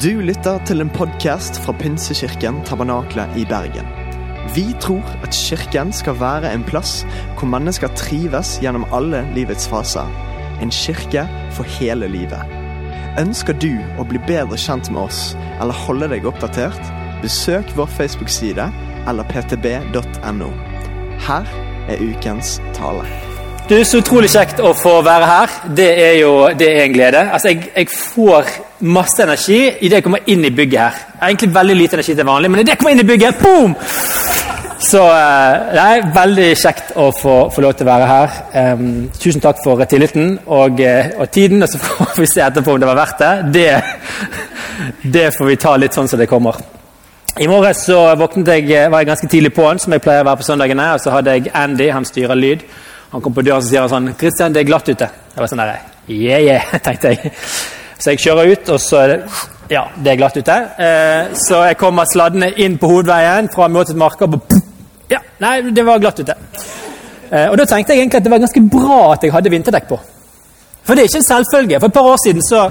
Du lytter til en podkast fra Pinsekirken Tabernakle i Bergen. Vi tror at kirken skal være en plass hvor mennesker trives gjennom alle livets faser. En kirke for hele livet. Ønsker du å bli bedre kjent med oss eller holde deg oppdatert? Besøk vår Facebook-side eller ptb.no. Her er ukens tale. Det er Så utrolig kjekt å få være her. Det er jo det er en glede. Altså, jeg, jeg får masse energi idet jeg kommer inn i bygget her. Jeg har egentlig veldig lite energi til vanlig, men idet jeg kommer inn i bygget, boom! Så eh, det er veldig kjekt å få, få lov til å være her. Um, tusen takk for tilliten og, eh, og, tiden, og så får vi se etterpå om det var verdt det. Det, det får vi ta litt sånn som det kommer. I morges så våknet jeg, eh, var jeg ganske tidlig på'n, som jeg pleier å være på søndagene. Og så hadde jeg Andy, han styrer lyd. Han kom på døren og sier sånn 'Kristian, det er glatt ute.' Jeg var sånn der, yeah, yeah, tenkte jeg. Så jeg kjører ut, og så er det ja, det er glatt ute. Eh, så jeg kommer sladdende inn på hovedveien fra Mjøtet marka. Ja, nei, det var glatt ute. Eh, og da tenkte jeg egentlig at det var ganske bra at jeg hadde vinterdekk på. For det er ikke en selvfølge. For et par år siden så,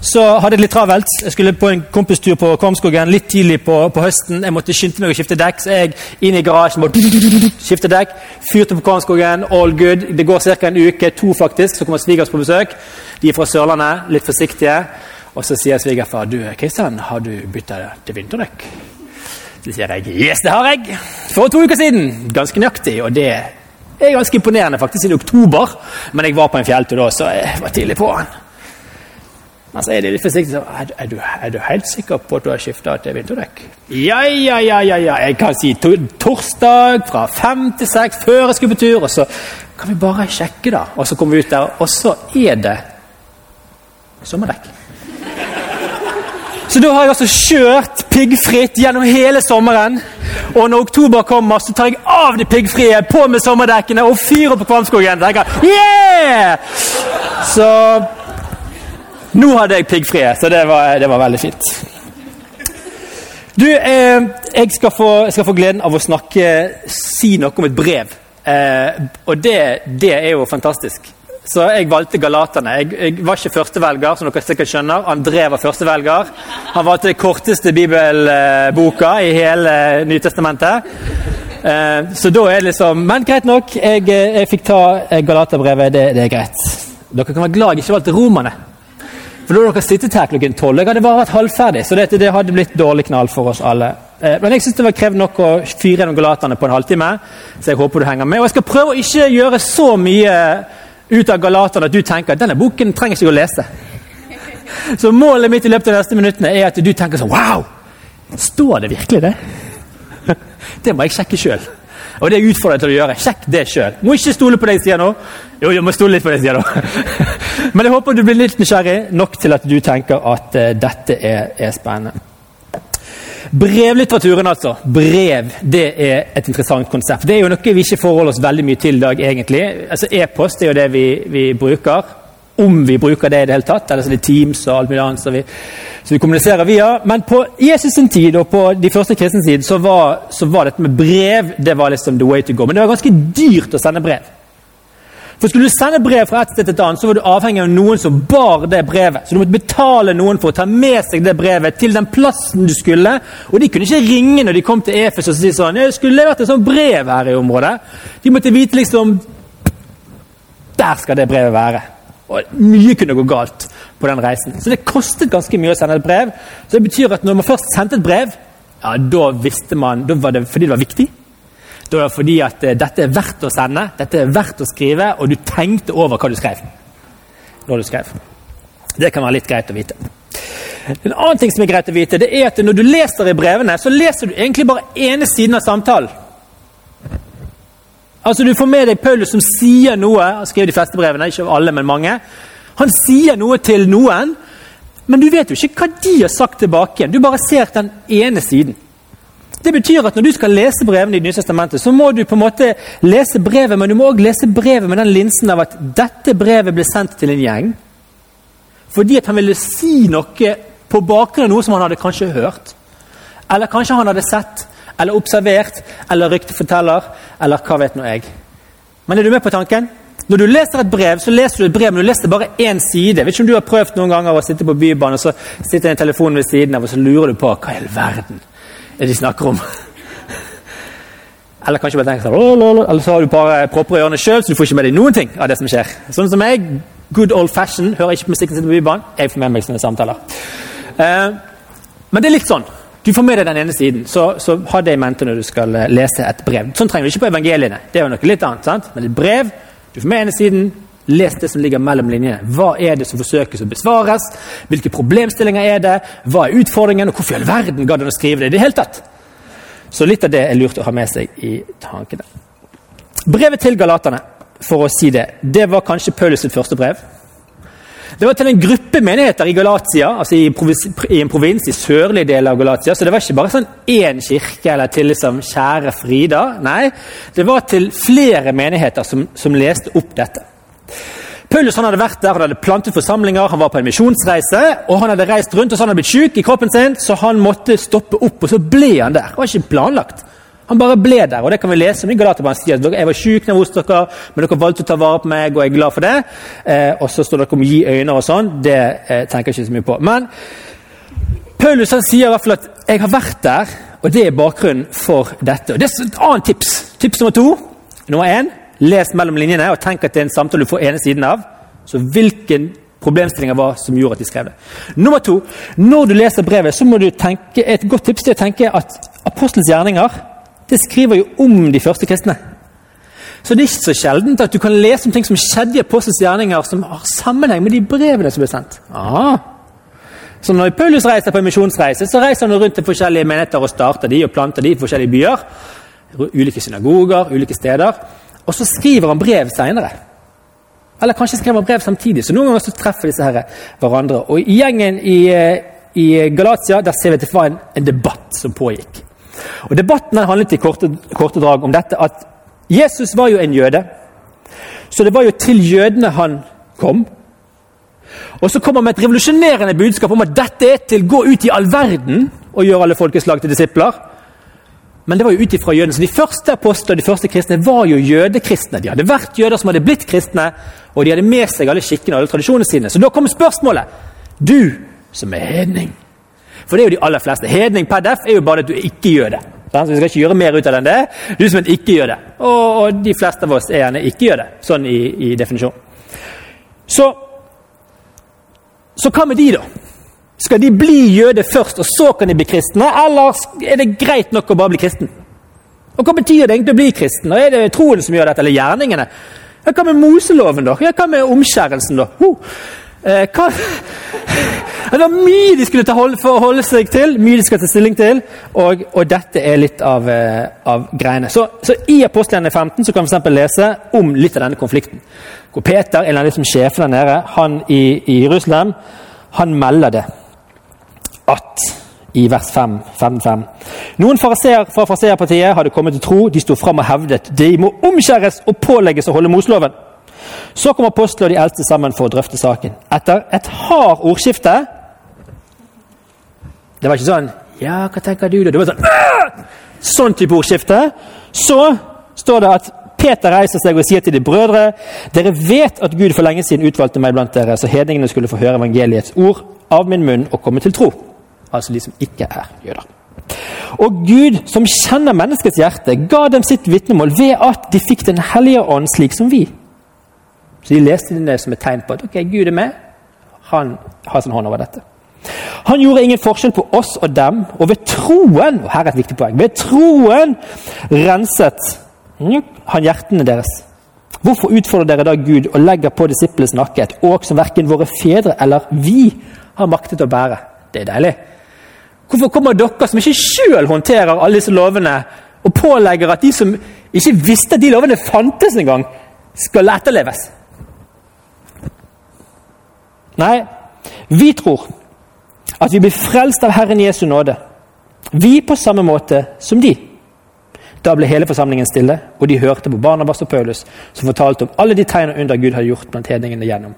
så hadde jeg litt travelt. Jeg skulle på en kompistur på Kvamskogen litt tidlig på, på, høsten. Jeg måtte skynde meg å skifte dekk, så jeg inn i garasjen måtte skifte dekk. Fyrte på Kvamskogen, all good. Det går ca. en uke, to faktisk, så kommer svigers på besøk. De er fra Sørlandet, litt forsiktige. Og så sier svigerfar du, Kristian, har du bytta til vinterdekk. Så sier jeg yes, det har jeg. For to uker siden. Ganske nøyaktig. Og det det er ganske imponerende faktisk i oktober, men jeg var på en fjelltur da, så jeg var tidlig på den. Men så er det litt forsiktig så, er, er, er du helt sikker på at du har skifta til vinterdekk? Ja, ja, ja, ja, ja. Jeg kan si to torsdag fra fem til seks før jeg skulle på tur. Og så kan vi bare sjekke, da. Og så kommer vi ut der, og så er det sommerdekk. Så da har jeg altså kjørt piggfritt gjennom hele sommeren. Og når oktober kommer, så tar jeg av det piggfrie, på med sommerdekkene og fyrer på Kvamskogen. Yeah! Så nå hadde jeg piggfrie, så det var, det var, veldig fint. Du, eh, jeg, skal få, skal få, gleden av å snakke, si noe om et brev. Eh, og det, det er jo fantastisk. Så jeg valgte Galaterne. Jeg, jeg, var ikke førstevelger, som dere sikkert skjønner. André var førstevelger. Han valgte den korteste bibelboka i hele Nytestamentet. Eh, så da er det liksom Men greit nok, jeg, jeg fikk ta Galaterbrevet. Det, det, er greit. Dere kan være glad jeg ikke valgte romerne. For da hadde dere sittet her klokken tolv. Jeg hadde bare vært halvferdig, så det, det hadde blitt dårlig knall for oss alle. Eh, men jeg syns det var krevd nok å fyre gjennom Galaterne på en halvtime, så jeg håper du henger med. Og jeg skal prøve å ikke gjøre så mye ut av Galaterne at du tenker at denne boken trenger ikke å lese. Så målet mitt i løpet av de neste minuttene er at du tenker sånn Wow! Står det virkelig det? Det må jeg sjekke sjøl. Og det er jeg til å gjøre. Sjekk det sjøl. Må ikke stole på det jeg nå. Jo, jeg må stole litt på det jeg nå. Men jeg håper du blir litt nysgjerrig nok til at du tenker at uh, dette er, er spennende. Brevlitteraturen, altså. Brev det er et interessant konsept. Det er jo noe vi ikke forholder oss veldig mye til i dag, egentlig. Altså E-post er jo det vi, vi, bruker. Om vi bruker det i det hele tatt. Eller så det er Teams og alt mulig annet som vi, vi, kommuniserer via. Men på Jesus sin tid og på de første kristne tid så så var dette med brev det var liksom the way to go. Men det var ganske dyrt å sende brev. For Skulle du sende brev fra et sted til et annet, så var du avhengig av noen som bar det brevet. Så du måtte betale noen for å ta med seg det brevet til den plassen du skulle. Og de kunne ikke ringe når de kom til Efes og si sånn 'Jeg skulle levert et sånt brev her i området.' De måtte vite liksom Der skal det brevet være. Og mye kunne gå galt på den reisen. Så det kostet ganske mye å sende et brev. Så det betyr at når man først sendte et brev, ja, da visste man Da var det fordi det var viktig. Da er det fordi at uh, dette er verdt å sende, dette er verdt å skrive, og du tenkte over hva du skrev. Når du skrev. Det kan være litt greit å vite. En annen ting som er greit å vite, det er at når du leser i brevene, så leser du egentlig bare ene siden av samtalen. Altså Du får med deg Paulus som sier noe, han skriver de fleste brevene, ikke alle, men mange. Han sier noe til noen, men du vet jo ikke hva de har sagt tilbake. igjen. Du bare ser den ene siden. Det betyr at når du skal lese brevene i Det nye testamentet, så må du på en måte lese brevet, men du må også lese brevet med den linsen av at dette brevet ble sendt til en gjeng. Fordi at han ville si noe på bakgrunn av noe som han hadde kanskje hørt. Eller kanskje han hadde sett, eller observert, eller rykteforteller, eller hva vet nå jeg. Men er du med på tanken? Når du leser et brev, så leser du et brev, men du leser bare én side. Vet ikke om du har prøvd noen ganger å sitte på Bybanen og så sitter en telefon ved siden av, og så lurer du på hva i all verden er de snakker om. Eller kanskje bare tenker sånn, eller så har du bare propper i ørene sjøl, så du får ikke med deg noen ting av det som skjer. Sånn som jeg, good old fashion, hører ikke på musikken sin på Bybanen. Jeg får med meg sånne samtaler. Eh, men det er litt sånn. Du får med deg den ene siden, så, så ha det i mente når du skal eh, lese et brev. Sånn trenger du ikke på evangeliene. Det er jo noe litt annet. sant? Men et brev, du får med ene siden, les det som ligger mellom linjene. Hva er det som forsøkes å besvares? Hvilke problemstillinger er det? Hva er utfordringen? Og hvorfor i all verden gadd han å skrive det i det hele tatt? Så litt av det er lurt å ha med seg i tankene. Brevet til galaterne, for å si det, det var kanskje Paulus sitt første brev. Det var til en gruppe menigheter i Galatia, altså i, i en provins i sørlige del av Galatia. Så det var ikke bare sånn én kirke eller til liksom kjære Frida. Nei, det var til flere menigheter som, som leste opp dette. Paulus han hadde vært der, han hadde plantet forsamlinger, han var på en misjonsreise. og Han hadde reist rundt og så han hadde blitt syk i kroppen sin, så han måtte stoppe opp. Og så ble han der. Det var ikke planlagt. Han bare ble der, og det kan vi lese om i Galaterbrevet. sier at jeg var syk hos dere, men dere valgte å ta vare på meg, og jeg er glad for det. Eh, og så står dere om å gi øyne og sånn. Det eh, tenker jeg ikke så mye på. Men Paulus han sier i hvert fall at 'jeg har vært der', og det er bakgrunnen for dette. Og Det er et annet tips. Tips nummer to. Nummer én Les mellom linjene og tenk at det er en samtale du får ene siden av. Så hvilken problemstillinger var som gjorde at de skrev det. Nummer to, Når du leser brevet, så må du tenke, et godt tips til å tenke at apostelens gjerninger det skriver jo om de første kristne. Så det er ikke så sjeldent at du kan lese om ting som skjedde i apostelens gjerninger, som har sammenheng med de brevene som ble sendt. Ah. Så når Paulus reiser på en misjonsreise, så reiser han rundt til forskjellige menigheter og starter de og planter de i forskjellige byer. Ulike synagoger, ulike steder. Og så skriver han brev seinere. Eller kanskje skriver han brev samtidig. Så noen ganger så treffer disse her hverandre. Og i gjengen i, eh, i Galatia der ser vi at det var en, en debatt som pågikk. Og Debatten handlet i korte, korte drag om dette at Jesus var jo en jøde. Så det var jo til jødene han kom. Og så kommer han med et revolusjonerende budskap om at dette er til å gå ut i all verden og gjøre alle folkeslag til disipler. Men det var jo ut ifra jødene. Så de første apostlene, de første kristne, var jo jødekristne. De hadde vært jøder som hadde blitt kristne, og de hadde med seg alle skikkene og alle tradisjonene sine. Så da kommer spørsmålet. Du som er hedning. For det er jo de aller fleste. Hedning per def er jo bare at du er ikke-jøde. Så vi skal ikke gjøre mer ut av det enn det. Du som ikke jøde. det. Og, og de fleste av oss er gjerne ikke-jøde, sånn i, i definisjon. Så, så hva med de, da? Skal de bli jøde først, og så kan de bli kristne? Eller er det greit nok å bare bli kristen? Og Hva betyr det egentlig å bli kristen? Og Er det troen som gjør dette, eller gjerningene? Hva med Moseloven, da? Hva med omskjærelsen, da? Oh. eh, hva? Det var mye de skulle forholde seg til, mye de skal ta stilling til. Og, og dette er litt av, uh, av greiene. Så, så I Apostlene 15 så kan vi for lese om litt av denne konflikten. Hvor Peter, en av de som sjefer der nede, han i, i Jerusalem, han melder det at i vers 5, 5, 5. Noen fariseer fra fariseerpartiet hadde kommet til tro. De sto fram og hevdet de må omskjæres og pålegges å holde Moseloven. Så kom apostlene og de eldste sammen for å drøfte saken. Etter et hard ordskifte Det var ikke sånn 'Ja, hva tenker du?' da? Det var sånn Åh! Sånn type ordskifte. Så står det at Peter reiser seg og sier til de brødre dere vet at Gud for lenge siden utvalgte meg blant dere, så hedningene skulle få høre evangeliets ord av min munn og komme til tro altså de som ikke er jøder. Og Gud, som kjenner menneskets hjerte, ga dem sitt vitnemål ved at de fikk Den hellige ånd slik som vi. Så de leste det som et tegn på at ok, Gud er med. Han har sin hånd over dette. Han gjorde ingen forskjell på oss og dem, og ved troen og her er et viktig poeng, ved troen renset han hjertene deres. Hvorfor utfordrer dere da Gud og legger på disiplenes nakke et åk som verken våre fedre eller vi har maktet å bære? Det er deilig. Hvorfor kommer dere som ikke sjøl håndterer alle disse lovene, og pålegger at de som ikke visste at de lovene fantes engang, skal etterleves? Nei, vi tror at vi blir frelst av Herren Jesu nåde. Vi på samme måte som de. Da ble hele forsamlingen stille, og de hørte på Barnabas og Paulus, som fortalte om alle de tegn og under Gud hadde gjort blant hedningene gjennom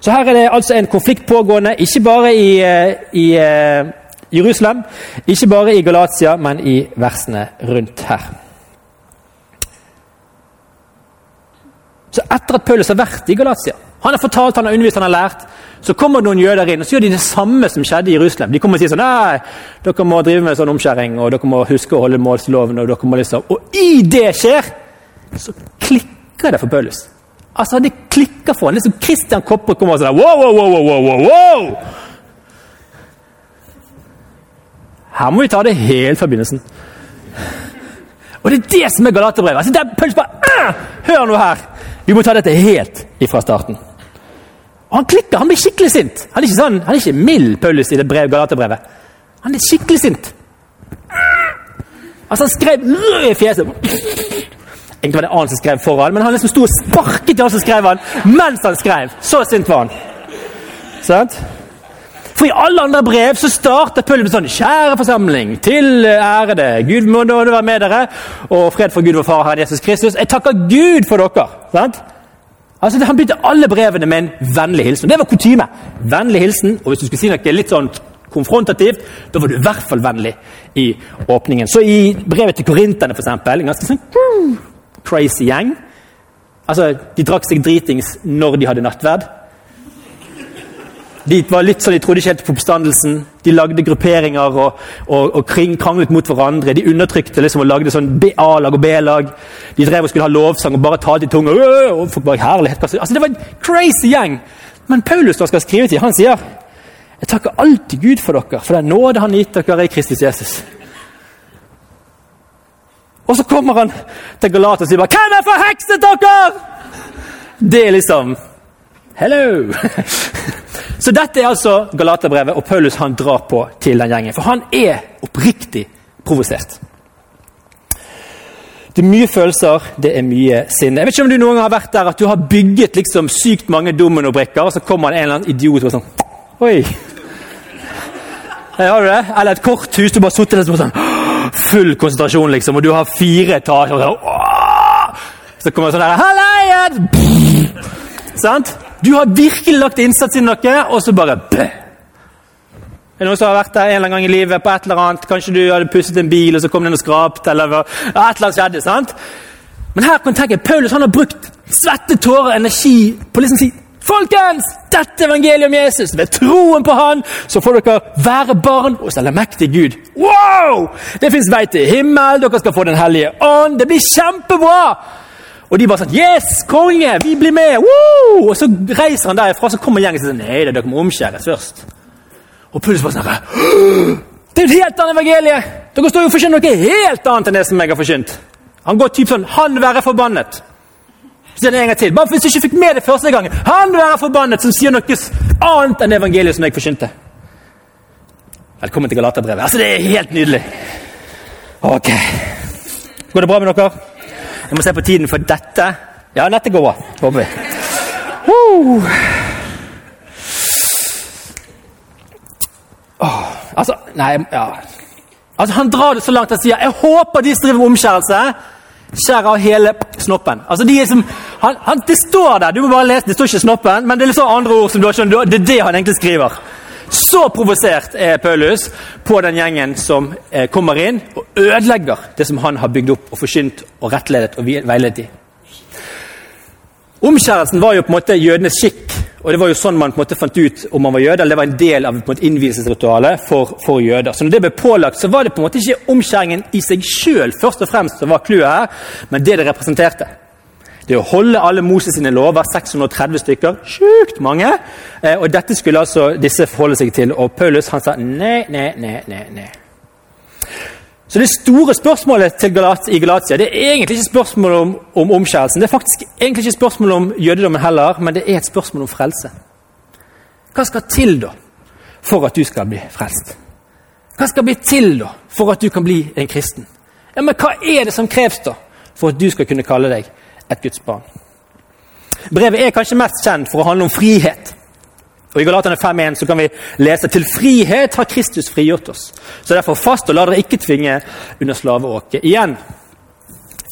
så her er det altså en konflikt pågående, ikke bare i, eh, i uh, Jerusalem, ikke bare i Galatia, men i versene rundt her. Så etter at Paulus har vært i Galatia, han har fortalt, han har undervist, han har lært, så kommer noen jøder inn og så gjør de det samme som skjedde i Jerusalem. De kommer og sier sånn Nei, dere må drive med sånn omskjæring, og dere må huske å holde målsloven, og dere må liksom Og i det skjer, så klikker det for Paulus. Altså, det klikker for han. Liksom Christian Kopper kommer og sier wow, wow, wow, wow, wow, wow! Her må vi ta det helt fra begynnelsen. Og det er det som er Galaterbrevet. Altså, der punch bare Hør nå her! Vi må ta dette helt ifra starten. Og Han klikker, han blir skikkelig sint. Han er ikke, sånn, han er ikke mild, Paulus, i det brev, Galaterbrevet. Han er skikkelig sint. Altså, han skrev i fjeset. Egentlig var det annen som skrev foran, men han liksom sto og sparket i han som skrev han mens han skrev. Så sint var han. Sant? For i alle andre brev så starter Paulus med sånn Kjære forsamling, til ærede Gud må nå være med dere, og fred for Gud vår Far, Herre Jesus Kristus. Jeg takker Gud for dere. sant? Altså, Han begynte alle brevene med en vennlig hilsen. Det var kutyme. Vennlig hilsen, og hvis du skulle si noe litt sånn konfrontativt, da var du i hvert fall vennlig i åpningen. Så i brevet til korinterne, f.eks., ganske sånn crazy gjeng Altså, De drakk seg dritings når de hadde nattverd. De var litt sånn, de trodde ikke helt på oppstandelsen. De lagde grupperinger og, og, og kring, kranglet mot hverandre. De undertrykte liksom og lagde sånn A-lag og B-lag. De drev og skulle ha lovsang og bare talte i tunga. Herlighet. Altså, Det var en crazy gjeng. Men Paulus da skal skrive til, han sier jeg takker alltid Gud for dere, for den nåde han har gitt dere i Kristus Jesus. Og så kommer han til Galat og sier bare 'Hvem er forhekset dere?' Det er liksom Hello! Så dette er altså Galaterbrevet, og Paulus han drar på til den gjengen. For han er oppriktig provosert. Det er mye følelser, det er mye sinne. Jeg vet ikke om du noen gang har vært der at du har bygget liksom sykt mange dominobrikker, og så kommer det en eller annen idiot og sånn Oi! Har du det? Eller et korthus. Du bare sitter der sånn Full konsentrasjon, liksom, og du har fire etasjer. Og så kommer det sånn der Halleien! Sant? Du har virkelig lagt innsats i noe, og så bare Bleh. Er det noen som har vært der en eller annen gang i livet på et eller annet? Kanskje du hadde pusset en bil, og så kom det noe skrapt, eller ja, et eller annet skjedde. sant? Men her kan du tenke, Paulus han har brukt svette, tårer, energi på liksom si Folkens! Dette evangeliet om Jesus, ved troen på Han, så får dere være barn hos allmektig Gud. Wow! Det fins vei til himmel, dere skal få Den hellige ånd. Det blir kjempebra! Og de bare sånn Yes, konge! Vi blir med! Woo! Og så reiser han derfra, så kommer gjengen og sier nei, dere må omskjæres først. Og Paulus bare sånn Det er jo et helt annet evangelie! Dere står jo og forkynner noe helt annet enn det som jeg har forkynt. Han går typ sånn Han være forbannet. Så det en gang til. Bare hvis du ikke fikk med det første gangen. Han være forbannet som sier noe annet enn evangeliet som jeg forkynte. Velkommen til Galaterbrevet. Altså, det er helt nydelig. Ok. Går det bra med dere? Jeg må se på tiden for dette. Ja, dette går bra. Håper vi. Uh. Oh, altså Nei, ja. Altså, Han drar det så langt han sier jeg håper de driver med omskjærelse, skjærer av hele snoppen. Altså, de som, han, han, Det står der, du må bare lese det. står ikke snoppen, men det er liksom andre ord som du har skjønt. Det er det han egentlig skriver. Så provosert er Paulus på den gjengen som eh, kommer inn og ødelegger det som han har bygd opp og forkynt og rettledet og veiledet i. Omskjærelsen var jo på en måte jødenes skikk, og det var jo sånn man på en måte fant ut om man var jøde. eller Det var en del av på en måte innvielsesritualet for, for, jøder. Så når det ble pålagt, så var det på en måte ikke omskjæringen i seg sjøl først og fremst som var clouet her, men det det representerte. Det å holde alle Moses sine lover, 630 stykker, sjukt mange. Eh, og dette skulle altså disse forholde seg til. Og Paulus han sa nei, nei, nei, nei. nei. Så det store spørsmålet Galat, i Galatia det er egentlig ikke spørsmål om, om omskjærelsen. Det er faktisk egentlig ikke spørsmål om jødedommen heller, men det er et spørsmål om frelse. Hva skal til da for at du skal bli frelst? Hva skal bli til da for at du kan bli en kristen? Ja, men Hva er det som kreves da for at du skal kunne kalle deg et Guds barn? Brevet er kanskje mest kjent for å handle om frihet. Og I Galatane 5.1 så kan vi lese til frihet har Kristus frigjort oss. Så derfor fast og la dere ikke tvinge under slaveåket. Igjen,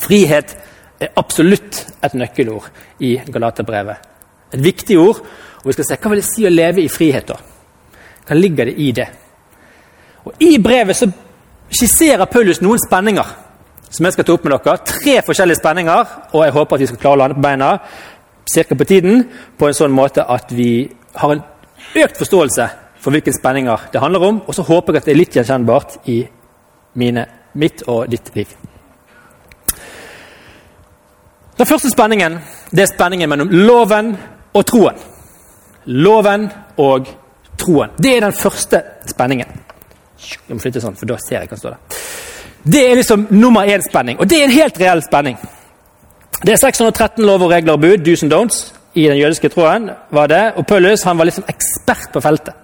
frihet er absolutt et nøkkelord i Galaterbrevet. Et viktig ord. Og vi skal se hva vil det si å leve i frihet. da? Hva ligger det i det? Og I brevet så skisserer Paulus noen spenninger som jeg skal ta opp med dere. Tre forskjellige spenninger, og jeg håper at vi skal klare å lande på beina. cirka på tiden på en sånn måte at vi har en økt forståelse for hvilke spenninger det handler om, og så håper jeg at det er litt gjenkjennbart i mine, mitt og ditt liv. Den første spenningen det er spenningen mellom loven og troen. Loven og troen. Det er den første spenningen. Jeg må flytte sånn, for da ser jeg hva som står der. Det er liksom nummer én spenning, og det er en helt reell spenning. Det er 613 lover, regler og bud, do's and don'ts, i den jødiske troen. var det, Og Paulus han var liksom ekspert på feltet.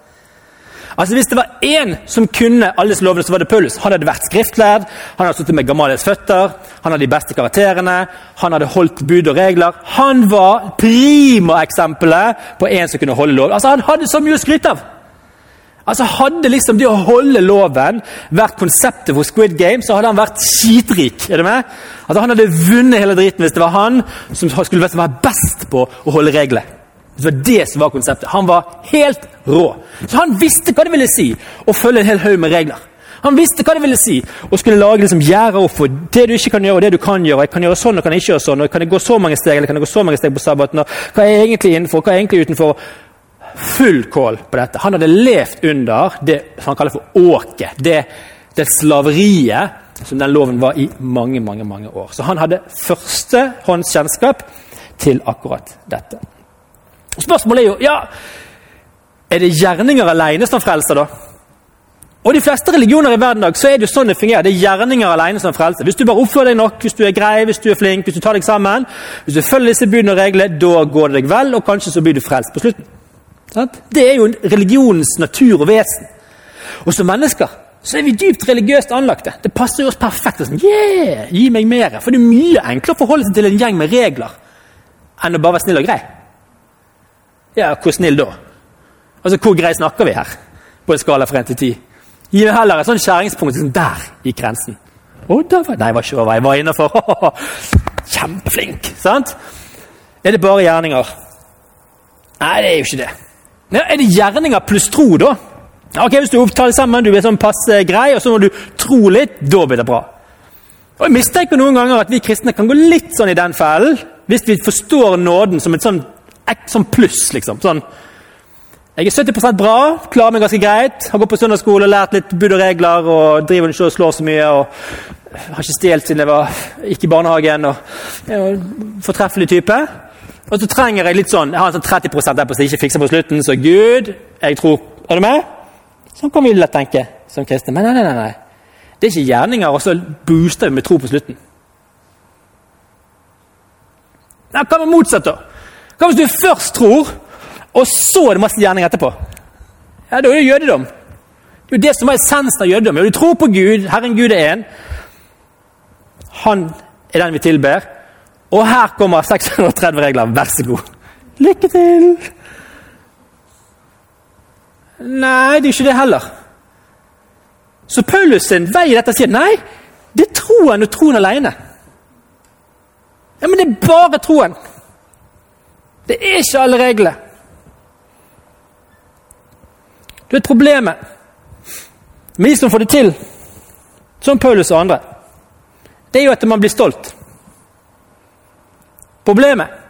Altså Hvis det var én som kunne alle disse lovene, så var det Paulus. Han hadde vært skriftlærd, han hadde sittet med Gamaliels føtter, han hadde de beste karakterene, han hadde holdt bud og regler. Han var primaeksempelet på en som kunne holde lov. Altså Han hadde så mye å skryte av! Altså Hadde liksom det å holde loven vært konseptet for Squid Game, så hadde han vært skitrik. er du med? Altså Han hadde vunnet hele driten hvis det var han som skulle være best på å holde regler. Det var det som var konseptet. Han var helt rå. Så han visste hva det ville si å følge en hel haug med regler. Han visste hva det ville si å skulle lage liksom gjerder opp for det du ikke kan gjøre, og det du kan gjøre. Jeg kan gjøre sånn og kan jeg ikke gjøre sånn. og Kan jeg gå så mange steg eller kan jeg gå så mange steg på sabbaten? og Hva er jeg egentlig innenfor, hva er jeg egentlig utenfor? Full kål på dette. Han hadde levd under det han kaller for åket. Det, det slaveriet som den loven var i mange, mange, mange år. Så han hadde førstehåndskjennskap til akkurat dette. Spørsmålet er jo ja, er det gjerninger alene som frelser, da? Og de fleste religioner i verden dag, så er det jo sånn det fungerer. Det er gjerninger alene som frelser. Hvis du bare oppfører deg nok, hvis du er grei, hvis du er flink, hvis du tar deg sammen, hvis du følger disse budene og reglene, da går det deg vel, og kanskje så blir du frelst på slutten. Det er jo religionens natur og vesen. Og som mennesker så er vi dypt religiøst anlagte. Det passer jo oss perfekt. Sånn, yeah, gi meg mer. For det er mye enklere å forholde seg til en gjeng med regler enn å bare være snill og grei. Ja, hvor snill da? Altså, Hvor grei snakker vi her? På en skala fra 1 til 10? Gi meg heller et sånt skjæringspunkt sånn der gikk grensen. Å, da var, nei, var ikke over. Jeg var innafor. Kjempeflink! sant? Er det bare gjerninger? Nei, det er jo ikke det. Ja, er det gjerninger pluss tro, da? Ok, Hvis du opptar det sammen, du blir sånn passe grei, og så må du tro litt, da blir det bra. Og Jeg mistenker noen ganger at vi kristne kan gå litt sånn i den fellen, hvis vi forstår nåden som et sånn, sånn pluss, liksom. Sånn jeg er 70 bra, klarer meg ganske greit. Har gått på søndagsskole lært litt bud og regler. og Driver ikke og slår så mye. og Har ikke stjålet siden jeg var ikke i barnehagen. og er en Fortreffelig type. Og så trenger jeg litt sånn, jeg har en sånn 30% der på som jeg ikke fikser på slutten. Så Gud, jeg tror Er du med? Sånn kan vi lett tenke som kristne. Men nei, nei, nei. Det er ikke gjerninger, og så booster vi med tro på slutten. Nei, hva med motsatt, da? Hva hvis du først tror, og så er det masse gjerninger etterpå. Ja, Da er det jødedom. Det er jo det som er essensen av jødedom. Du tror på Gud, Herren Gud er én. Han er den vi tilber. Og her kommer 630 regler. Vær så god. Lykke til! Nei, det er ikke det heller. Så Paulus sin vei i dette sier nei, det er troen og troen alene. Ja, Men det er bare troen. Det er ikke alle reglene. Det er Problemet med de som får det til, som Paulus og andre, det er jo at man blir stolt. Problemet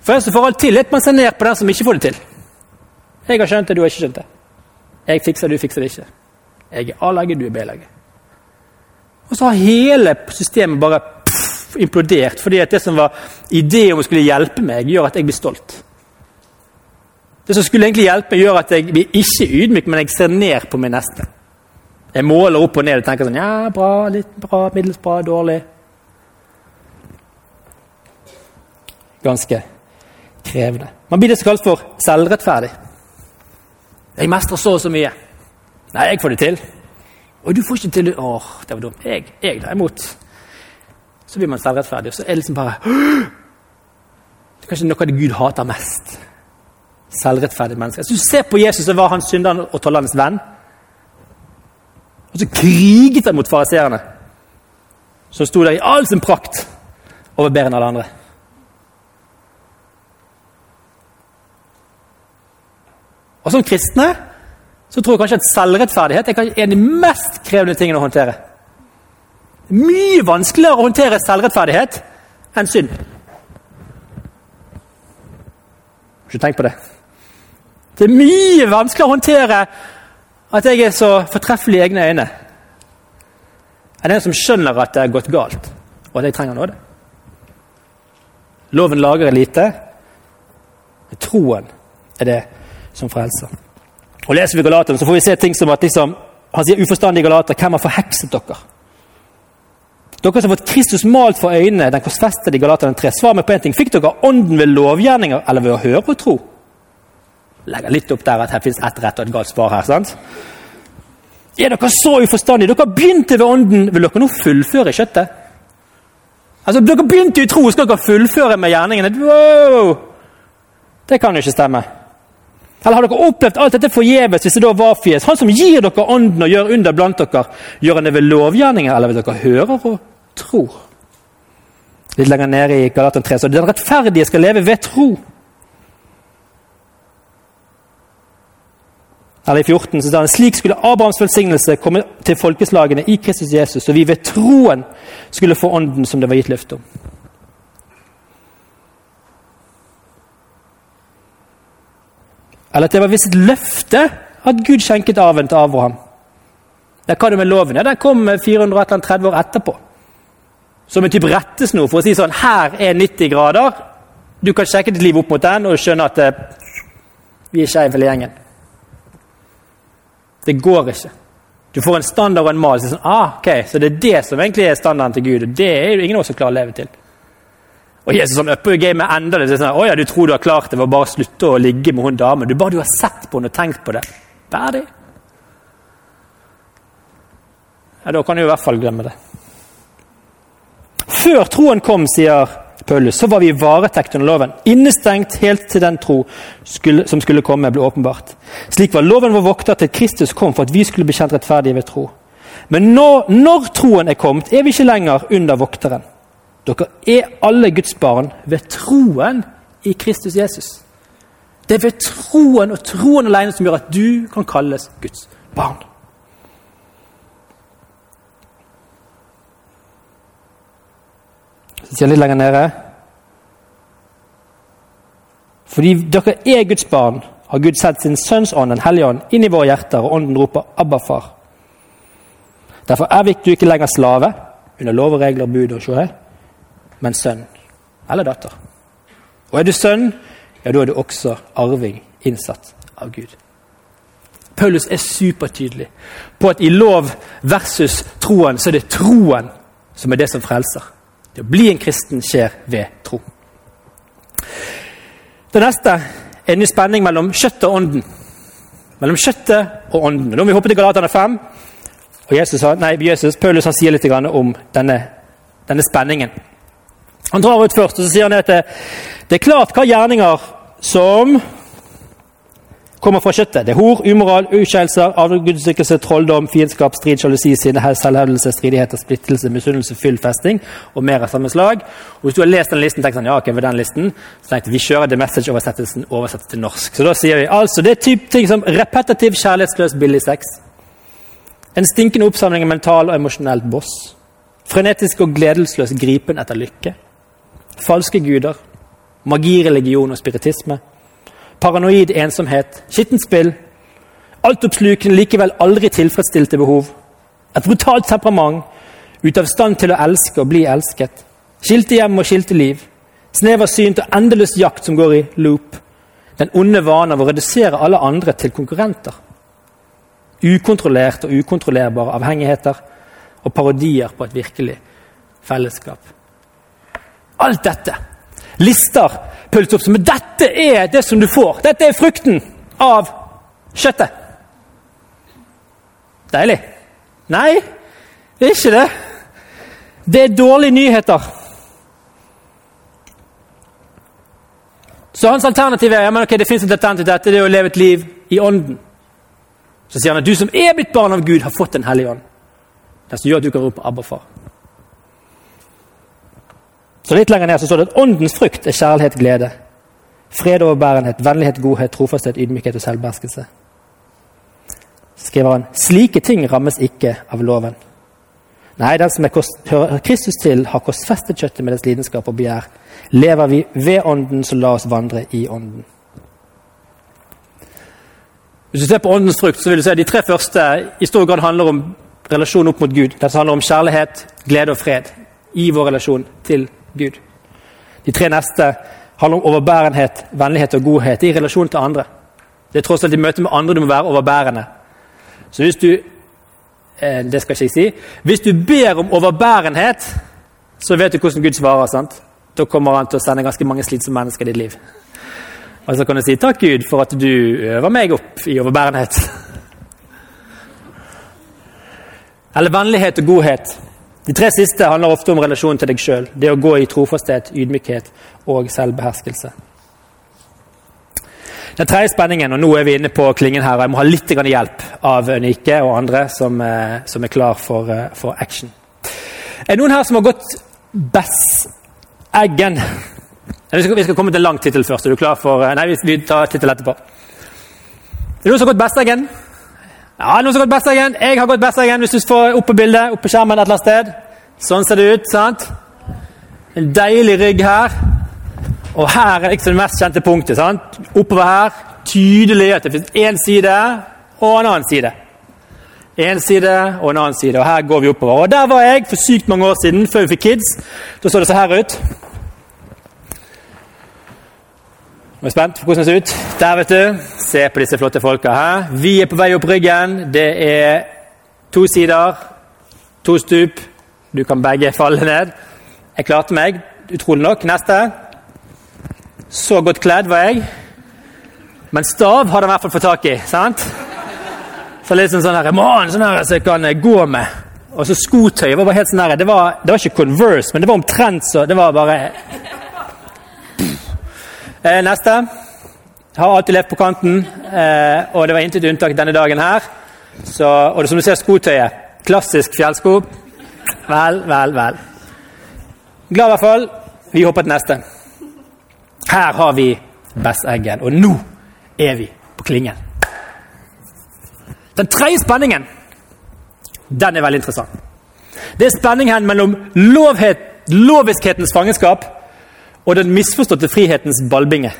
for en som får alt til, er at man ser ned på den som ikke får det til. Jeg har skjønt det, du har ikke skjønt det. Jeg fikser, du fikser det ikke. Jeg er A-lege, du er B-lege. Og så har hele systemet bare pff, implodert, fordi at det som var ideen om å skulle hjelpe meg, gjør at jeg blir stolt. Det som skulle egentlig hjelpe, meg gjør at jeg blir ikke ydmyk, men jeg ser ned på min neste. Jeg måler opp og ned og tenker sånn Ja, bra, litt bra, middels bra, dårlig. Ganske krevende. Man blir det som kalles for selvrettferdig. Jeg mestrer så og så mye. Nei, jeg får det til. Og du får ikke til Åh, det var dumt. Jeg, jeg derimot. Så blir man selvrettferdig, og så er det liksom bare Det er kanskje noe av det Gud hater mest selvrettferdig mennesker. Hvis du ser på Jesus, så var han synderen og tollernes venn. Og så kriget han mot fariseerne, som sto der i all sin prakt over bedre enn alle andre. Og Som kristne så tror jeg kanskje at selvrettferdighet er en av de mest krevende tingene å håndtere. Mye vanskeligere å håndtere selvrettferdighet enn synd. Ikke tenk på det. Det er mye vanskeligere å håndtere at jeg er så fortreffelig i egne øyne enn en som skjønner at det er gått galt, og at jeg trenger nåde. Loven lager lite. Troen er det som frelser. Og Leser vi Galaterne, så får vi se ting som at liksom, han sier uforstandige galater, hvem har forhekset dere? Dere som har fått Kristus malt for øynene, den korsfestede Galaterne 3. Svar meg på en ting. Fikk dere ånden ved lovgjerninger eller ved å høre og tro? Legger litt opp der at her fins ett rett og et galt svar her. sant? Er dere så uforstandige? Dere begynte ved ånden. Vil dere nå fullføre kjøttet? Altså, Dere begynte i tro, skal dere fullføre med gjerningene? Wow! Det kan jo ikke stemme. Eller har dere opplevd alt dette forgjeves hvis det da var fjes? Han som gir dere ånden og gjør under blant dere, gjør han det ved lovgjerninger eller ved dere hører og tror? Litt lenger nede i Galaten 3 så den rettferdige skal leve ved tro. Eller i 14 så sa han, Slik skulle Abrahams velsignelse komme til folkeslagene i Kristus Jesus, og vi ved troen skulle få ånden som det var gitt løfte om. Eller at det var visst et løfte at Gud skjenket arven til Abraham. Det hva det med loven? Ja, Den kom 430 år etterpå. Som en type rettesnor for å si sånn Her er 90 grader. Du kan sjekke ditt liv opp mot den og skjønne at eh, vi er skeive hele gjengen. Det går ikke. Du får en standard og en mal. Så, sånn, ah, okay, så det er det som egentlig er standarden til Gud. og Det er jo ingen av oss som klarer å leve til. Og Jesus sånn, upper gamet enda litt. Sånn, 'Å ja, du tror du har klart det ved å bare slutte å ligge med hun damen.' Du bare du har sett på henne og tenkt på det. Ferdig. Ja, Da kan du i hvert fall glemme det. Før troen kom, sier Paulus, så var vi varetekt under loven. Innestengt helt til den tro skulle, som skulle komme, ble åpenbart. Slik var loven vår vokter til Kristus kom for at vi skulle bli kjent rettferdige ved tro. Men nå, når troen er kommet, er vi ikke lenger under vokteren. Dere er alle Guds barn ved troen i Kristus Jesus. Det er ved troen og troen alene som gjør at du kan kalles Guds barn. Så sier jeg litt lenger nede Fordi dere er Guds barn, har Gud sett sin Sønns ånd, Den hellige ånd, inn i våre hjerter, og ånden roper 'Abba, far'. Derfor er vi ikke lenger slave under lov og regler, bud og sjåhei, men sønn eller datter. Og er du sønn, ja, da er du også arving, innsatt av Gud. Paulus er supertydelig på at i lov versus troen, så er det troen som er det som frelser. Det å bli en kristen skjer ved tro. Det neste er en ny spenning mellom kjøttet og ånden. Mellom kjøttet og ånden. Da må vi hoppe til Galaterne 5. Og Jesus, nei, Jesus, Paulus han sier litt om denne, denne spenningen. Han drar ut først og så sier han at det, er klart hva gjerninger som kommer fra kjøttet. Det er hor, umoral, uskeielser, avgudsdyrkelse, trolldom, fiendskap, strid, sjalusi, sinne, selvhevdelse, stridigheter, splittelse, misunnelse, fyllfesting og mer av samme slag. Og Hvis du har lest den listen, tenker han, ja, ok, ved den listen, så tenkte vi kjører The Message-oversettelsen oversatt til norsk. Så da sier vi altså det er typ ting som repetitiv, kjærlighetsløs, billig sex. En stinkende oppsamling av mental og emosjonelt boss. Frenetisk og gledesløs gripen etter lykke. Falske guder. Magi, religion og spiritisme. Paranoid ensomhet, skittent spill, altoppslukende, likevel aldri tilfredsstilte behov, et brutalt temperament, ute av stand til å elske og bli elsket, skilte hjem og skilte liv, sneversynt og endeløs jakt som går i loop, den onde vanen av å redusere alle andre til konkurrenter, ukontrollerte og ukontrollerbare avhengigheter og parodier på et virkelig fellesskap. Alt dette lister pølt opp Men dette er det som du får. Dette er frukten av kjøttet. Deilig. Nei, det er ikke det. Det er dårlige nyheter. Så hans alternativ er ja, men ok, det fins et alternativ til dette, det er å leve et liv i ånden. Så sier han at du som er blitt barn av Gud, har fått Den hellige ånd. Det som gjør at du kan rope 'Abba, far'. Så Litt lenger ned så står det at åndens frukt er kjærlighet, glede. Fred, overbærenhet, vennlighet, godhet, trofasthet, ydmykhet og selvbeherskelse. skriver han slike ting rammes ikke av loven. Nei, den som kost, hører Kristus til, har korsfestet kjøttet med dets lidenskap og begjær. Lever vi ved Ånden, så la oss vandre i Ånden. Hvis du ser på åndens frukt, så vil du se at de tre første i stor grad handler om relasjon opp mot Gud. Dette handler om kjærlighet, glede og fred i vår relasjon til Gud. De tre neste handler om overbærenhet, vennlighet og godhet i relasjon til andre. Det er tross alt i møte med andre du må være overbærende. Så hvis du eh, Det skal ikke jeg si. Hvis du ber om overbærenhet, så vet du hvordan Gud svarer. sant? Da kommer han til å sende ganske mange slitsomme mennesker i ditt liv. Og så kan du si 'Takk, Gud, for at du øver meg opp i overbærenhet'. Eller vennlighet og godhet. De tre siste handler ofte om relasjonen til deg sjøl. Det å gå i trofasthet, ydmykhet og selvbeherskelse. Den tredje spenningen, og nå er vi inne på klingen her, og jeg må ha litt hjelp av Nike og andre som, eh, som er klar for, eh, for, action. Er det noen her som har gått Bess-eggen? Vi vi skal komme til lang tittel først. Er du klar for eh, Nei, vi, vi tar tittel etterpå. Er det noen som har gått Bess-eggen? Ja, noen som har gått Besseggen? Jeg har gått Besseggen. Hvis du får opp på bildet, opp på skjermen et eller annet sted. Sånn ser det ut. sant? En deilig rygg her. Og her er liksom det mest kjente punktet. sant? Oppover her. Tydelig at det finnes én side og en annen side. Én side og en annen side. Og her går vi oppover. Og Der var jeg for sykt mange år siden, før vi fikk kids. Da så det så her ut. Jeg er spent på hvordan det ser ut. Der, vet du. Se på disse flotte folka. her. Vi er på vei opp ryggen. Det er to sider, to stup. Du kan begge falle ned. Jeg klarte meg, utrolig nok. Neste. Så godt kledd var jeg. Men stav hadde han i hvert fall fått tak i. sant? Så litt sånn, her, man, sånn her så jeg kan gå med. Og så skotøy. Var helt sånn her, det var, det var ikke Converse, men det var omtrent så Det var bare Eh, neste. Har alltid levd på kanten, eh, og det var intet unntak denne dagen her. Så, og det som du ser, skotøyet. Klassisk fjellsko. Vel, vel, vel. Glad i hvert fall. Vi hopper til neste. Her har vi Besseggen, og nå er vi på klingen. Den tredje spenningen den er veldig interessant. Det er spenningen mellom lovhet, loviskhetens fangenskap og den misforståtte frihetens ballbinge.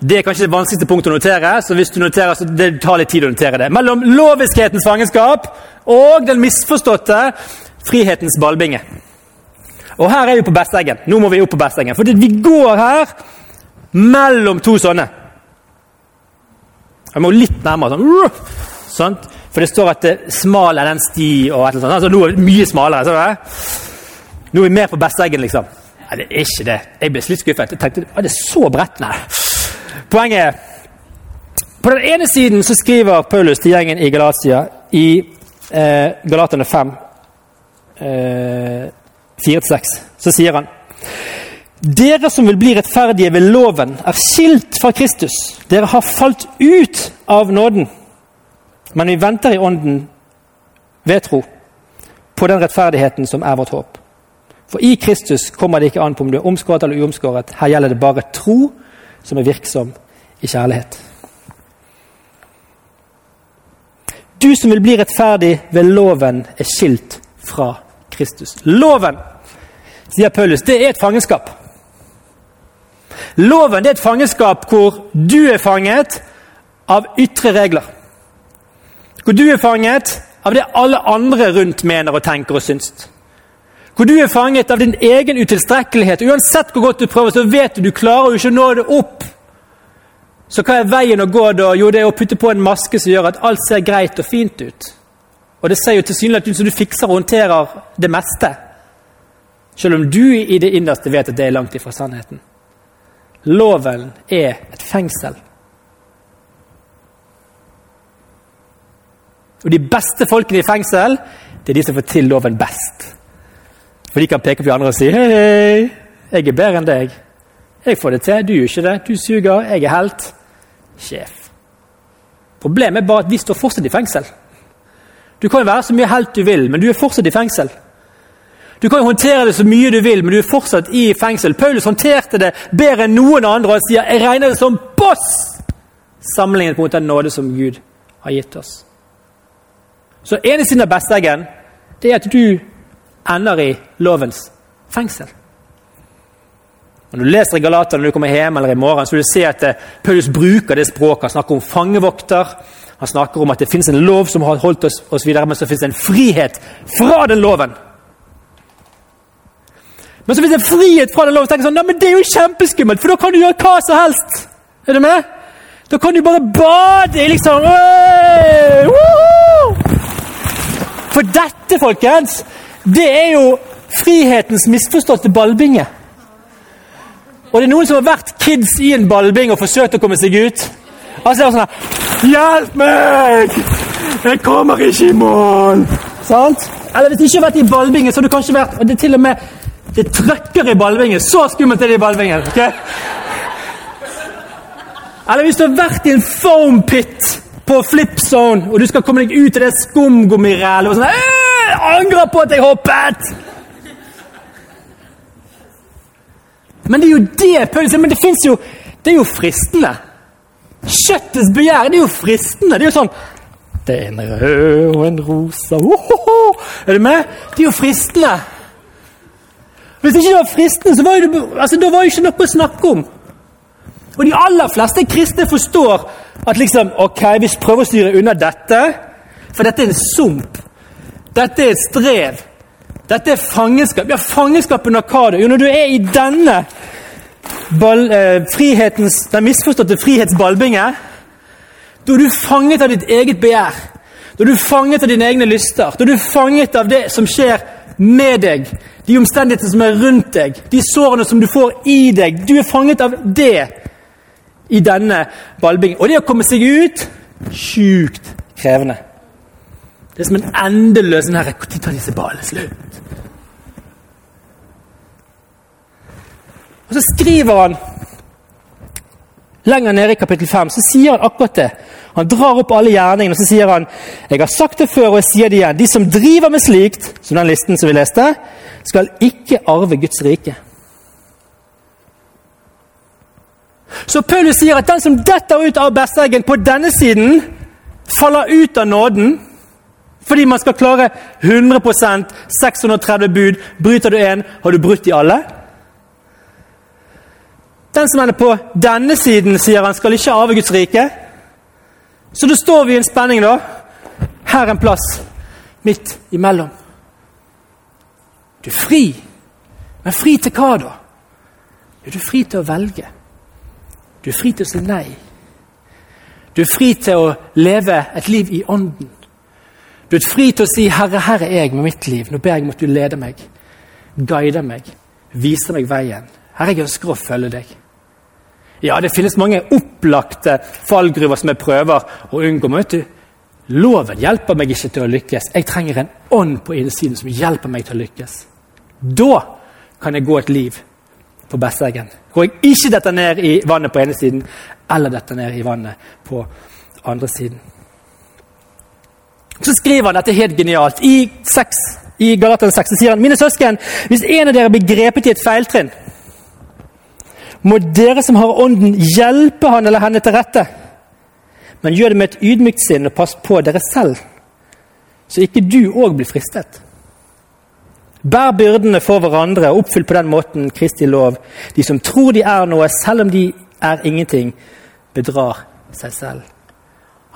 Det er kanskje det vanskeligste punktet å notere, så hvis du noterer, så det tar litt tid å notere det. Mellom loviskhetens fangenskap og den misforståtte frihetens ballbinge. Og her er vi på Besteggen. Nå må vi opp på Besteggen. For vi går her mellom to sånne. Jeg må litt nærmere. sånn. sånn. For det står at det er smal er den sti og et eller annet. Altså, nå er det mye smalere. Nå er vi mer på Besteggen, liksom. Nei, det er ikke det. Jeg ble litt skuffet. Jeg tenkte, er det så bredt? Nei. Poenget er På den ene siden så skriver Paulus til gjengen i Galatia i eh, Galaterne 5, eh, 4-6, så sier han dere som vil bli rettferdige ved loven, er skilt fra Kristus. Dere har falt ut av nåden. Men vi venter i ånden ved tro på den rettferdigheten som er vårt håp. For i Kristus kommer det ikke an på om du er omskåret eller uomskåret. Her gjelder det bare tro som er virksom i kjærlighet. Du som vil bli rettferdig ved loven, er skilt fra Kristus. Loven, sier Paulus, det er et fangenskap. Loven det er et fangenskap hvor du er fanget av ytre regler. Hvor du er fanget av det alle andre rundt mener og tenker og syns. Hvor du er fanget av din egen utilstrekkelighet. Uansett hvor godt du prøver, så vet du du klarer jo ikke å nå det opp. Så hva er veien å gå da? Jo, det er å putte på en maske som gjør at alt ser greit og fint ut. Og det ser jo tilsynelatende ut som du fikser og håndterer det meste. Selv om du i det innerste vet at det er langt ifra sannheten. Loven er et fengsel. Og de beste folkene i fengsel, det er de som får til loven best. For de kan peke på de andre og si hei, hei, jeg er bedre enn deg. Jeg får det til, du gjør ikke det. Du suger, jeg er helt. Sjef. Problemet er bare at vi står fortsatt i fengsel. Du kan jo være så mye helt du vil, men du er fortsatt i fengsel. Du kan jo håndtere det så mye du vil, men du er fortsatt i fengsel. Paulus håndterte det bedre enn noen andre og sier jeg regner det som boss sammenlignet mot den nåde som Gud har gitt oss. Så ene siden av besteggen det er at du ender i lovens fengsel. Når du leser i Galaterne når du kommer hjem eller i morgen, så vil du se at eh, Paulus bruker det språket. Han snakker om fangevokter. Han snakker om at det finnes en lov som har holdt oss, oss videre, men så finnes det en frihet fra den loven. Men så finnes det en frihet fra den loven. Tenker sånn, men Det er jo kjempeskummelt, for da kan du gjøre hva som helst. Er du med? Da kan du bare bade i liksom! For dette, folkens, det er jo frihetens misforståtte ballbinge. Og det er noen som har vært kids i en ballbing og forsøkt å komme seg ut. Altså det er sånn her Hjelp meg! Jeg kommer ikke i mål! Sant? Eller hvis du ikke har vært i ballbingen, så har du kanskje vært og Det er til og med det trøkker i ballbingen. Så skummelt er det i ballbingen. Okay? Eller hvis du har vært i en foam pit på flip zone, og du skal komme deg ut i det skumgummirælet og sånn «Øh, Jeg angrer på at jeg hoppet! Men det er jo det Paulus. Men det fins jo Det er jo fristende. Kjøttets begjær det er jo fristende. Det er jo sånn Det er en rød og en rosa Ohoho! Er du med? Det er jo fristende. Hvis ikke det var fristende, så var det, altså, da var det ikke noe å snakke om. Og de aller fleste kristne forstår at liksom, ok, vi prøver å styre unna dette, for dette er en sump. Dette er et strev. Dette er fangenskap. Ja, fangenskap under hva? da? Jo, når du er i denne ball, eh, den misforståtte frihetsballbinge, da er du fanget av ditt eget begjær. Da er du fanget av dine egne lyster. Da er du fanget av det som skjer med deg. De omstendighetene som er rundt deg. De sårene som du får i deg. Du er fanget av det i denne ballbingen. Og det å komme seg ut sjukt krevende. Det er som en endeløs sånn Når tar disse ballene slutt? Og så skriver han lenger nede i kapittel 5 så sier han akkurat det. Han drar opp alle gjerningene og så sier han, jeg har sagt det før og jeg sier det igjen. De som driver med slikt, som den listen som vi leste, skal ikke arve Guds rike. Så Paulus sier at den som detter ut av berserken på denne siden, faller ut av nåden. Fordi man skal klare 100% 630 bud. Bryter du én, har du brutt i alle. Den som er på denne siden, sier han, skal ikke arve Guds rike. Så da står vi i en spenning, da. Her en plass midt imellom. Du er fri. Men fri til hva, da? Er du fri til å velge. Du er fri til å si nei. Du er fri til å leve et liv i ånden. Du er fri til å si 'Herre, her er jeg med mitt liv'. Nå ber jeg om at du leder meg, guider meg, viser meg veien. Herre, jeg ønsker å følge deg. Ja, det finnes mange opplagte fallgruver som jeg prøver å unngå. Men vet du, loven hjelper meg ikke til å lykkes. Jeg trenger en ånd på innsiden som hjelper meg til å lykkes. Da kan jeg gå et liv på Besseggen. Hvor jeg ikke detter ned i vannet på ene siden, eller detter ned i vannet på andre siden. Så skriver han dette helt genialt. I, 6, i Galateren 6 så sier han mine søsken, hvis en av dere blir grepet i et feiltrinn, må dere som har ånden, hjelpe han eller henne til rette. Men gjør det med et ydmykt sinn, og pass på dere selv, så ikke du òg blir fristet. Bær byrdene for hverandre og oppfyll på den måten Kristi lov. De som tror de er noe, selv om de er ingenting, bedrar seg selv.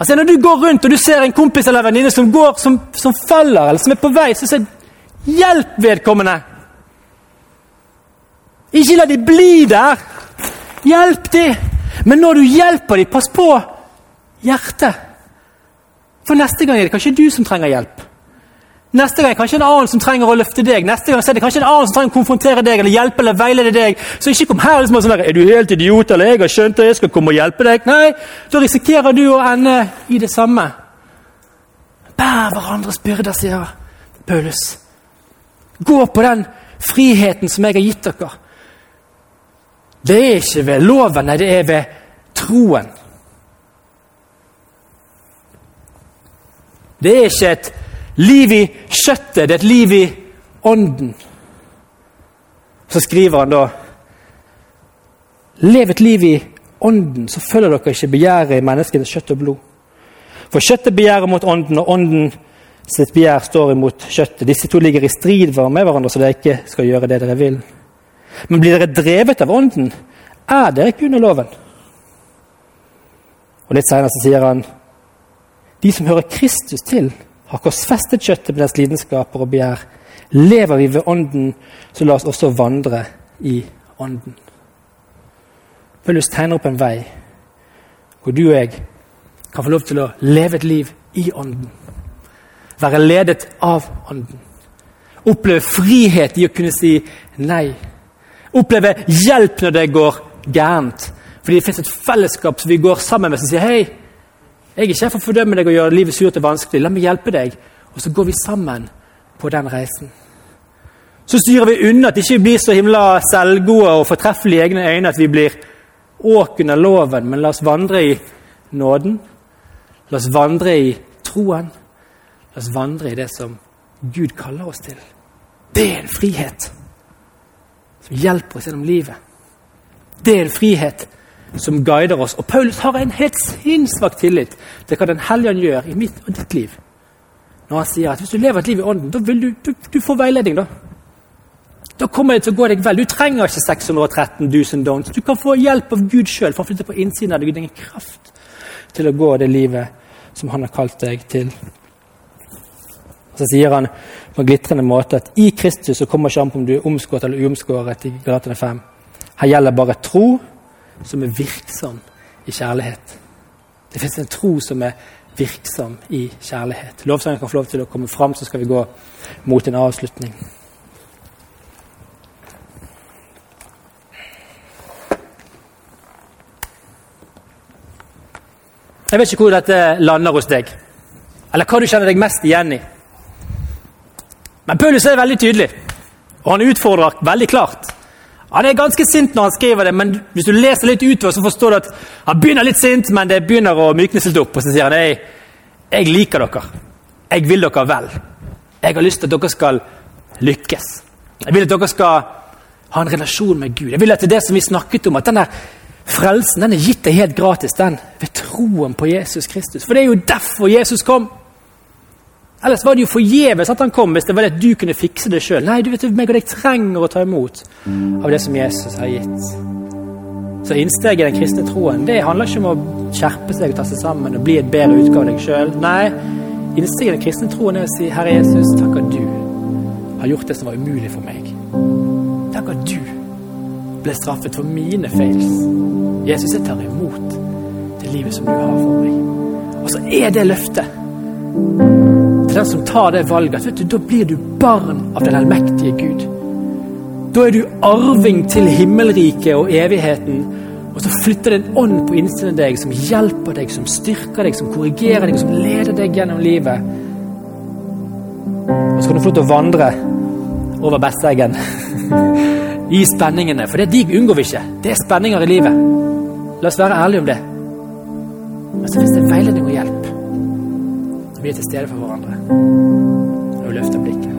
Altså Når du går rundt og du ser en kompis eller venninne som går, som, som faller, eller som er på vei, så sier hjelp vedkommende! Ikke la de bli der! Hjelp de! Men når du hjelper de, pass på hjertet! For neste gang er det kanskje du som trenger hjelp. Neste gang er kanskje en annen som trenger å løfte deg. Neste gang er det kanskje en annen som trenger å konfrontere deg eller hjelpe eller veilede deg. Så ikke kom her liksom og sånn der, Er du helt idiot, eller jeg har skjønt det, jeg skal komme og hjelpe deg. Nei, da risikerer du å ende i det samme. Bær hverandres byrder, sier Paulus. Gå på den friheten som jeg har gitt dere. Det er ikke ved loven, nei, det er ved troen. Det er ikke et Liv i kjøttet, det er et liv i ånden. Så skriver han da Lev et liv i ånden, så følger dere ikke begjæret i menneskenes kjøtt og blod. For kjøttet begjærer mot ånden, og ånden sitt begjær står imot kjøttet. Disse to ligger i strid med hverandre, så dere ikke skal gjøre det dere vil. Men blir dere drevet av Ånden, er dere ikke under loven. Og Litt senere sier han de som hører Kristus til, har korsfestet kjøttet med dets lidenskaper og begjær. Lever vi ved Ånden, så la oss også vandre i Ånden. Paulus tegner opp en vei hvor du og jeg kan få lov til å leve et liv i Ånden. Være ledet av Ånden. Oppleve frihet i å kunne si nei. Oppleve hjelp når det går gærent. Fordi det fins et fellesskap som vi går sammen med, som sier hei, jeg er ikke her for å fordømme deg og gjøre livet surt og vanskelig. La meg hjelpe deg. Og så går vi sammen på den reisen. Så styrer vi unna at vi ikke blir så himla selvgode og fortreffelige i egne øyne at vi blir åk under loven, men la oss vandre i nåden. La oss vandre i troen. La oss vandre i det som Gud kaller oss til. Det er en frihet som hjelper oss gjennom livet. Det er en frihet som guider oss. Og Paulus har en helt sinnssvak tillit til hva Den hellige ånd gjør i mitt og ditt liv. Når han sier at hvis du lever et liv i ånden, da vil du, du, du få veiledning. Da Da kommer det til å gå deg vel. Du trenger ikke 613 do's and don'ts. Du kan få hjelp av Gud sjøl for å flytte på innsiden av deg. Du kraft til å gå det livet som han har kalt deg til. Så sier han på en glitrende måte at i Kristus så kommer ikke an på om du er omskåret eller uomskåret. i Galaterne 5. Her gjelder bare tro som er virksom i kjærlighet. Det fins en tro som er virksom i kjærlighet. Lovsangen kan få lov til å komme fram, så skal vi gå mot en avslutning. Jeg vet ikke hvor dette lander hos deg, eller hva du kjenner deg mest igjen i. Men Paulus er veldig tydelig, og han utfordrer veldig klart. Han er ganske sint når han skriver det, men hvis du leser litt utover, så forstår du at han begynner litt sint, men det begynner å myknes litt opp. Og så sier han jeg, jeg liker dere. Jeg vil dere vel. Jeg har lyst til at dere skal lykkes. Jeg vil at dere skal ha en relasjon med Gud. Jeg vil at det, er det som vi snakket om, at den der frelsen den er gitt deg helt gratis den, ved troen på Jesus Kristus. For det er jo derfor Jesus kom. Ellers var det jo forgjeves at han kom hvis det var det at du kunne fikse det sjøl. Nei, du vet, meg og deg trenger å ta imot av det som Jesus har gitt. Så innsteget i den kristne troen det handler ikke om å skjerpe seg og ta seg sammen og bli et bedre utgave av deg sjøl. Nei, innsteget i den kristne troen er å si Herre Jesus, takk at du har gjort det som var umulig for meg. Takk at du ble straffet for mine feils. Jesus, jeg tar imot det livet som du har for meg. Og så er det løftet til den som tar det valget, du, da blir du barn av den allmektige Gud. Da er du arving til himmelriket og evigheten. Og så flytter det en ånd på innsiden av deg som hjelper deg, som styrker deg, som korrigerer deg, som leder deg gjennom livet. Og så kan du få lov til å vandre over Besseggen i spenningene. For det de unngår vi ikke. Det er spenninger i livet. La oss være ærlige om det. Men så finnes det veiledning og hjelp. Vi er til stede for hverandre. Og løfter blikket.